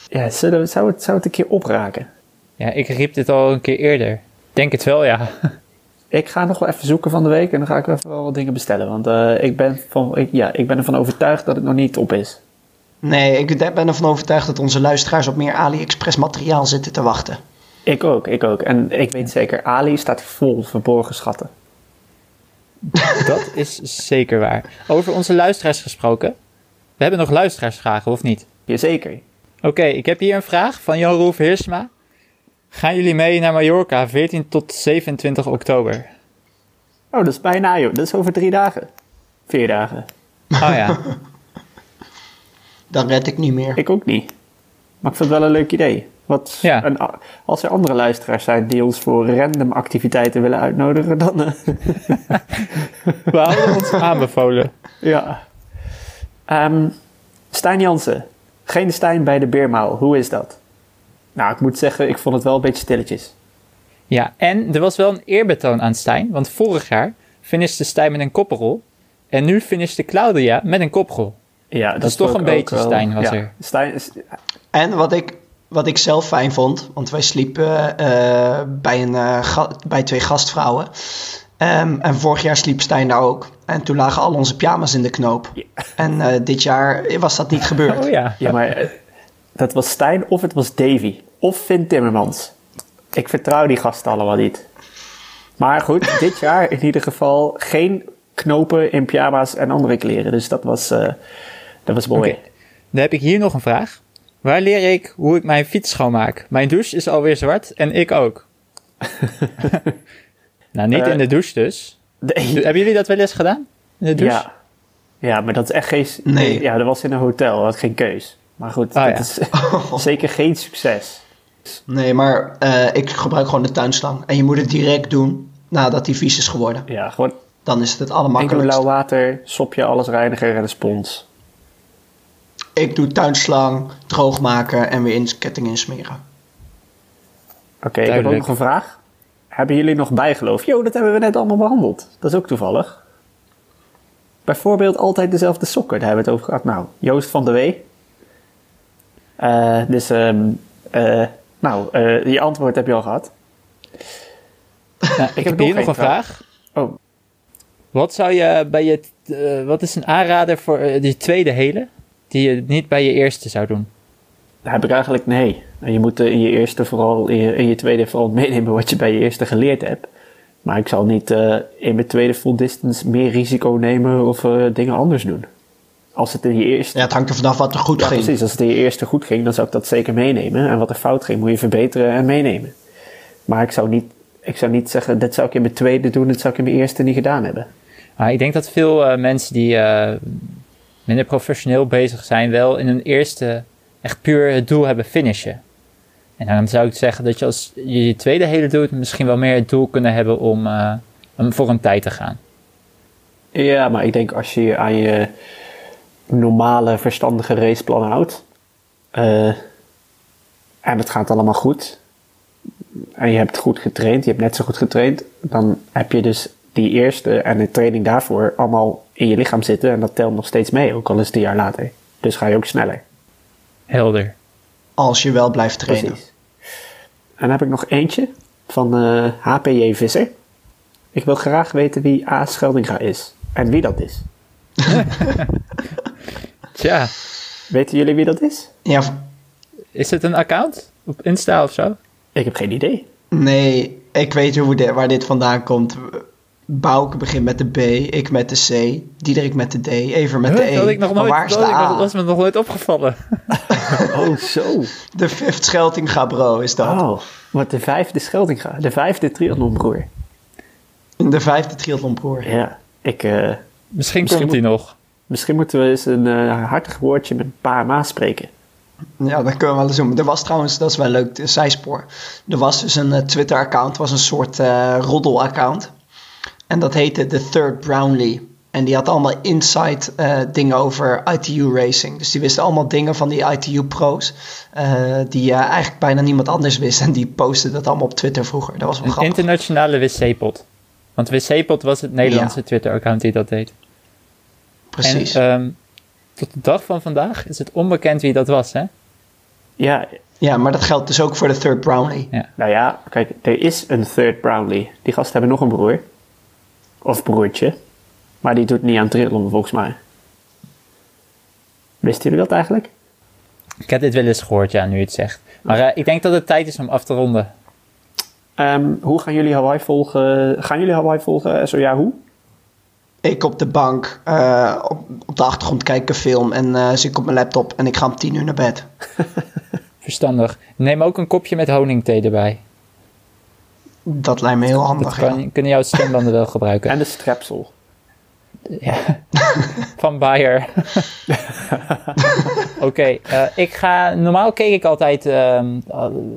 ja, zou, het, zou het een keer opraken? Ja, ik riep dit al een keer eerder. Denk het wel, ja. Ik ga nog wel even zoeken van de week en dan ga ik even wel wat dingen bestellen. Want eh, ik, ben van, ik, ja, ik ben ervan overtuigd dat het nog niet op is. Nee, ik ben ervan overtuigd dat onze luisteraars op meer AliExpress materiaal zitten te wachten. Ik ook, ik ook. En ik weet zeker, Ali staat vol verborgen schatten. Dat is zeker waar. Over onze luisteraars gesproken. We hebben nog luisteraarsvragen, of niet? Jazeker. Oké, ik heb hier een vraag van Jan Roef Heersma. Gaan jullie mee naar Mallorca 14 tot 27 oktober? Oh, dat is bijna joh. Dat is over drie dagen. Vier dagen. Oh ja, Dat red ik niet meer. Ik ook niet. Maar ik vind het wel een leuk idee. Wat, Ja. en a- als er andere luisteraars zijn die ons voor random activiteiten willen uitnodigen, dan... eh, we houden ons aanbevolen. ja. Ehm, Stijn Jansen. Geen Stijn bij de Beermaal. Hoe is dat? Nou, ik moet zeggen, ik vond het wel een beetje stilletjes. Ja, en er was wel een eerbetoon aan Stijn, want vorig jaar finishte Stijn met een kopperol. En nu finishte Claudia met een koprol. Ja, dat is toch een beetje wel- Stijn was ja, er. Stijn is, En wat ik, wat ik zelf fijn vond, want wij sliepen eh, bij, een, eh, bij twee gastvrouwen. Ehm, en vorig jaar sliep Stijn daar ook. En toen lagen al onze pyjama's in de knoop. En eh, dit jaar was dat niet gebeurd. Oh ja. Ja, maar dat was Stijn of het was Davy. Of Finn Timmermans. Ik vertrouw die gasten allemaal niet. Maar goed, dit jaar in ieder geval geen knopen in pyjama's en andere kleren. Dus dat was, eh, dat was mooi. Dan heb ik hier nog een vraag. Waar leer ik hoe ik mijn fiets schoonmaak? Mijn douche is alweer zwart en ik ook. nou, niet Eh, in de douche dus. Nee. Hebben jullie dat wel eens gedaan? In de douche? Ja. ja, maar dat is echt geen... Nee. Ja, dat was in een hotel. Dat had geen keus. Maar goed, Ah, dat ja. is zeker geen succes. Nee, maar eh, ik gebruik gewoon de tuinslang. En je moet het direct doen nadat die vies is geworden. Ja, gewoon... Dan is het het Ik doe allermakkelijkst. lauw water, sopje, allesreiniger en een spons. Ik doe tuinslang, droog maken en weer in ketting insmeren. Oké, ik heb ook nog een vraag. Hebben jullie nog bijgeloof? Jo, dat hebben we net allemaal behandeld. Dat is ook toevallig. Bijvoorbeeld altijd dezelfde sokken, daar hebben we het over gehad. Nou, Joost van de Wee. Eh, dus, ehm, eh, nou, eh, je antwoord heb je al gehad. Nou, ik heb nog hier nog een vraag. Oh, Wat zou je bij je... eh, wat is een aanrader voor die tweede hele? Die je niet bij je eerste zou doen? daar heb ik eigenlijk nee. Je moet eh, in je eerste vooral, in je, in je tweede vooral meenemen wat je bij je eerste geleerd hebt. Maar ik zal niet eh, in mijn tweede full distance meer risico nemen of eh, dingen anders doen. Als het in je eerste Ja, het hangt er vanaf wat er goed Ja, ging. precies. Als het in je eerste goed ging, dan zou ik dat zeker meenemen. En wat er fout ging, moet je verbeteren en meenemen. Maar ik zou niet, ik zou niet zeggen, dit zou ik in mijn tweede doen, dit zou ik in mijn eerste niet gedaan hebben. Maar ik denk dat veel mensen die eh, minder professioneel bezig zijn, wel in hun eerste echt puur het doel hebben finishen. En dan zou ik zeggen dat je als je je tweede hele doet, misschien wel meer het doel kunnen hebben om, eh, om voor een tijd te gaan. Ja, maar ik denk als je je aan je normale, verstandige raceplan houdt. eh, en het gaat allemaal goed. En je hebt goed getraind, je hebt net zo goed getraind. Dan heb je dus die eerste en de training daarvoor allemaal in je lichaam zitten. En dat telt nog steeds mee, ook al is het een jaar later. Dus ga je ook sneller. Helder. Als je wel blijft trainen. Precies. En dan heb ik nog eentje van eh, HPJ Visser. Ik wil graag weten wie A. Scheldinga is. En wie dat is. Tja, Weten jullie wie dat is? Ja, is het een account op Insta of zo? Ik heb geen idee. nee, ik weet hoe waar dit vandaan komt. Bouke begint met de B, ik met de C, Diederik met de D, Even met de E. dat ik nog maar nooit, waar is dat ik nog- dat was me nog nooit opgevallen. Oh, zo. De Fifth Scheltinga bro is dat. Oh, wat de vijfde Scheldinga. De vijfde triathlonbroer. De vijfde triathlonbroer. Ja, ik... eh, Misschien, Misschien komt hij nog. misschien moeten we eens een eh, hartig woordje met Pa en Ma spreken. Ja, dat kunnen we wel eens doen. Er was trouwens, dat is wel leuk, de zijspoor. Er was dus een eh, Twitter-account, was een soort eh roddel-account. En dat heette The Third Brownlee. En die had allemaal inside eh, dingen over ITU racing. Dus die wisten allemaal dingen van die ITU-pro's. eh, die eh, eigenlijk bijna niemand anders wist. En die postte dat allemaal op Twitter vroeger. Dat was wel Een grappig. internationale wc-pot. Want wc-pot was het Nederlandse Ja. Twitter-account die dat deed. Precies. En ehm, tot de dag van vandaag is het onbekend wie dat was, hè? Ja, ja, maar dat geldt dus ook voor de Third Brownlee. nou ja, kijk, er is een third Brownlee. Die gasten hebben nog een broer. Of broertje. Maar die doet niet aan triathlon, volgens mij. Wisten jullie dat eigenlijk? Ik heb dit wel eens gehoord, ja, nu je het zegt. Maar eh, ik denk dat het tijd is om af te ronden. Ehm, hoe gaan jullie Hawaii volgen? Gaan jullie Hawaii volgen? Zo ja, hoe? Ik op de bank, eh, op, op de achtergrond kijk ik een film. En eh zit ik op mijn laptop en ik ga om tien uur naar bed. Verstandig. Neem ook een kopje met honingthee erbij. Dat lijkt me heel Dat handig. ja. kan, kunnen jouw stembanden wel gebruiken. En de strepsel. Ja. Van Bayer. Oké, eh, ik ga. Normaal keek ik altijd. ehm,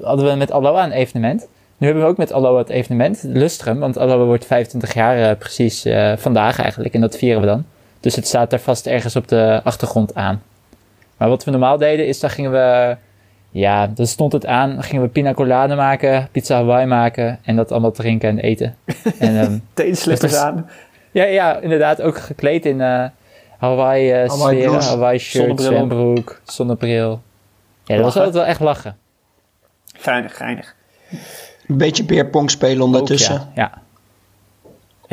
hadden we met Aloha een evenement. Nu hebben we ook met Aloha het evenement, Lustrum. Want Aloha wordt 25 jaar eh, precies eh, vandaag eigenlijk. En dat vieren we dan. Dus het staat er vast ergens op de achtergrond aan. Maar wat we normaal deden is, dan gingen we. Ja, dan stond het aan. Dan gingen we pina colada maken, pizza Hawaii maken. En dat allemaal drinken en eten. En ehm, Teenslippers is- aan. ja, ja, inderdaad. Ook gekleed in eh Hawaii eh Hawaii blues. Hawaii shirt, Zonnebril zwembroek, zonnebril. Ja, dat was Lachen. altijd wel echt lachen. Geinig, geinig. Een beetje beerpong spelen ondertussen. Ook, ja. ja.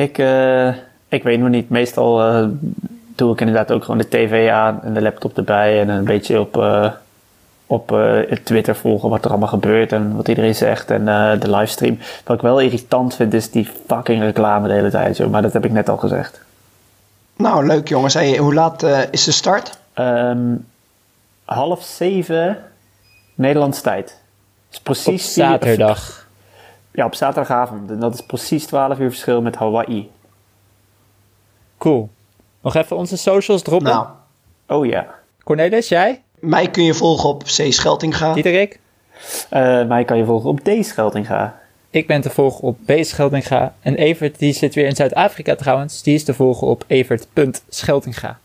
Ik, eh, ik weet nog niet. Meestal eh, doe ik inderdaad ook gewoon de tv aan en de laptop erbij. En een beetje op, eh, op eh, Twitter volgen wat er allemaal gebeurt en wat iedereen zegt. En eh, de livestream. Wat ik wel irritant vind is die fucking reclame de hele tijd. Joh. Maar dat heb ik net al gezegd. Nou, leuk jongens. Hey, hoe laat eh, is de start? Ehm, half zeven Nederlandse tijd. is Op precies vier- zaterdag. ja, op zaterdagavond. En dat is precies 12 uur verschil met Hawaii. Cool. Nog even onze socials droppen. Nou, Oh ja. Cornelis, jij? Mij kun je volgen op C. Scheltinga. Diederik? Eh mij kan je volgen op D Scheltinga. Ik ben te volgen op B. Scheldinga. En Evert die zit weer in Zuid-Afrika trouwens. Die is te volgen op evert.scheldinga.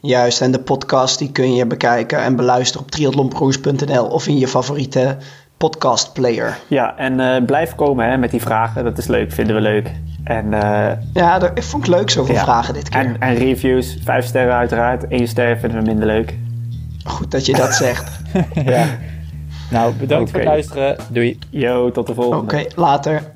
Juist, en de podcast die kun je bekijken en beluisteren op triathlonbroers.nl of in je favoriete podcastplayer. Ja, en uh, blijf komen hè, met die vragen. Dat is leuk, vinden we leuk. En, uh, ja, dat, ik vond ik leuk zoveel ja. vragen dit keer. En, en, reviews, vijf sterren uiteraard. Eén ster vinden we minder leuk. Goed dat je dat zegt. ja. Nou, bedankt okay. voor het luisteren. Doei. Yo, tot de volgende. Oké, okay, later.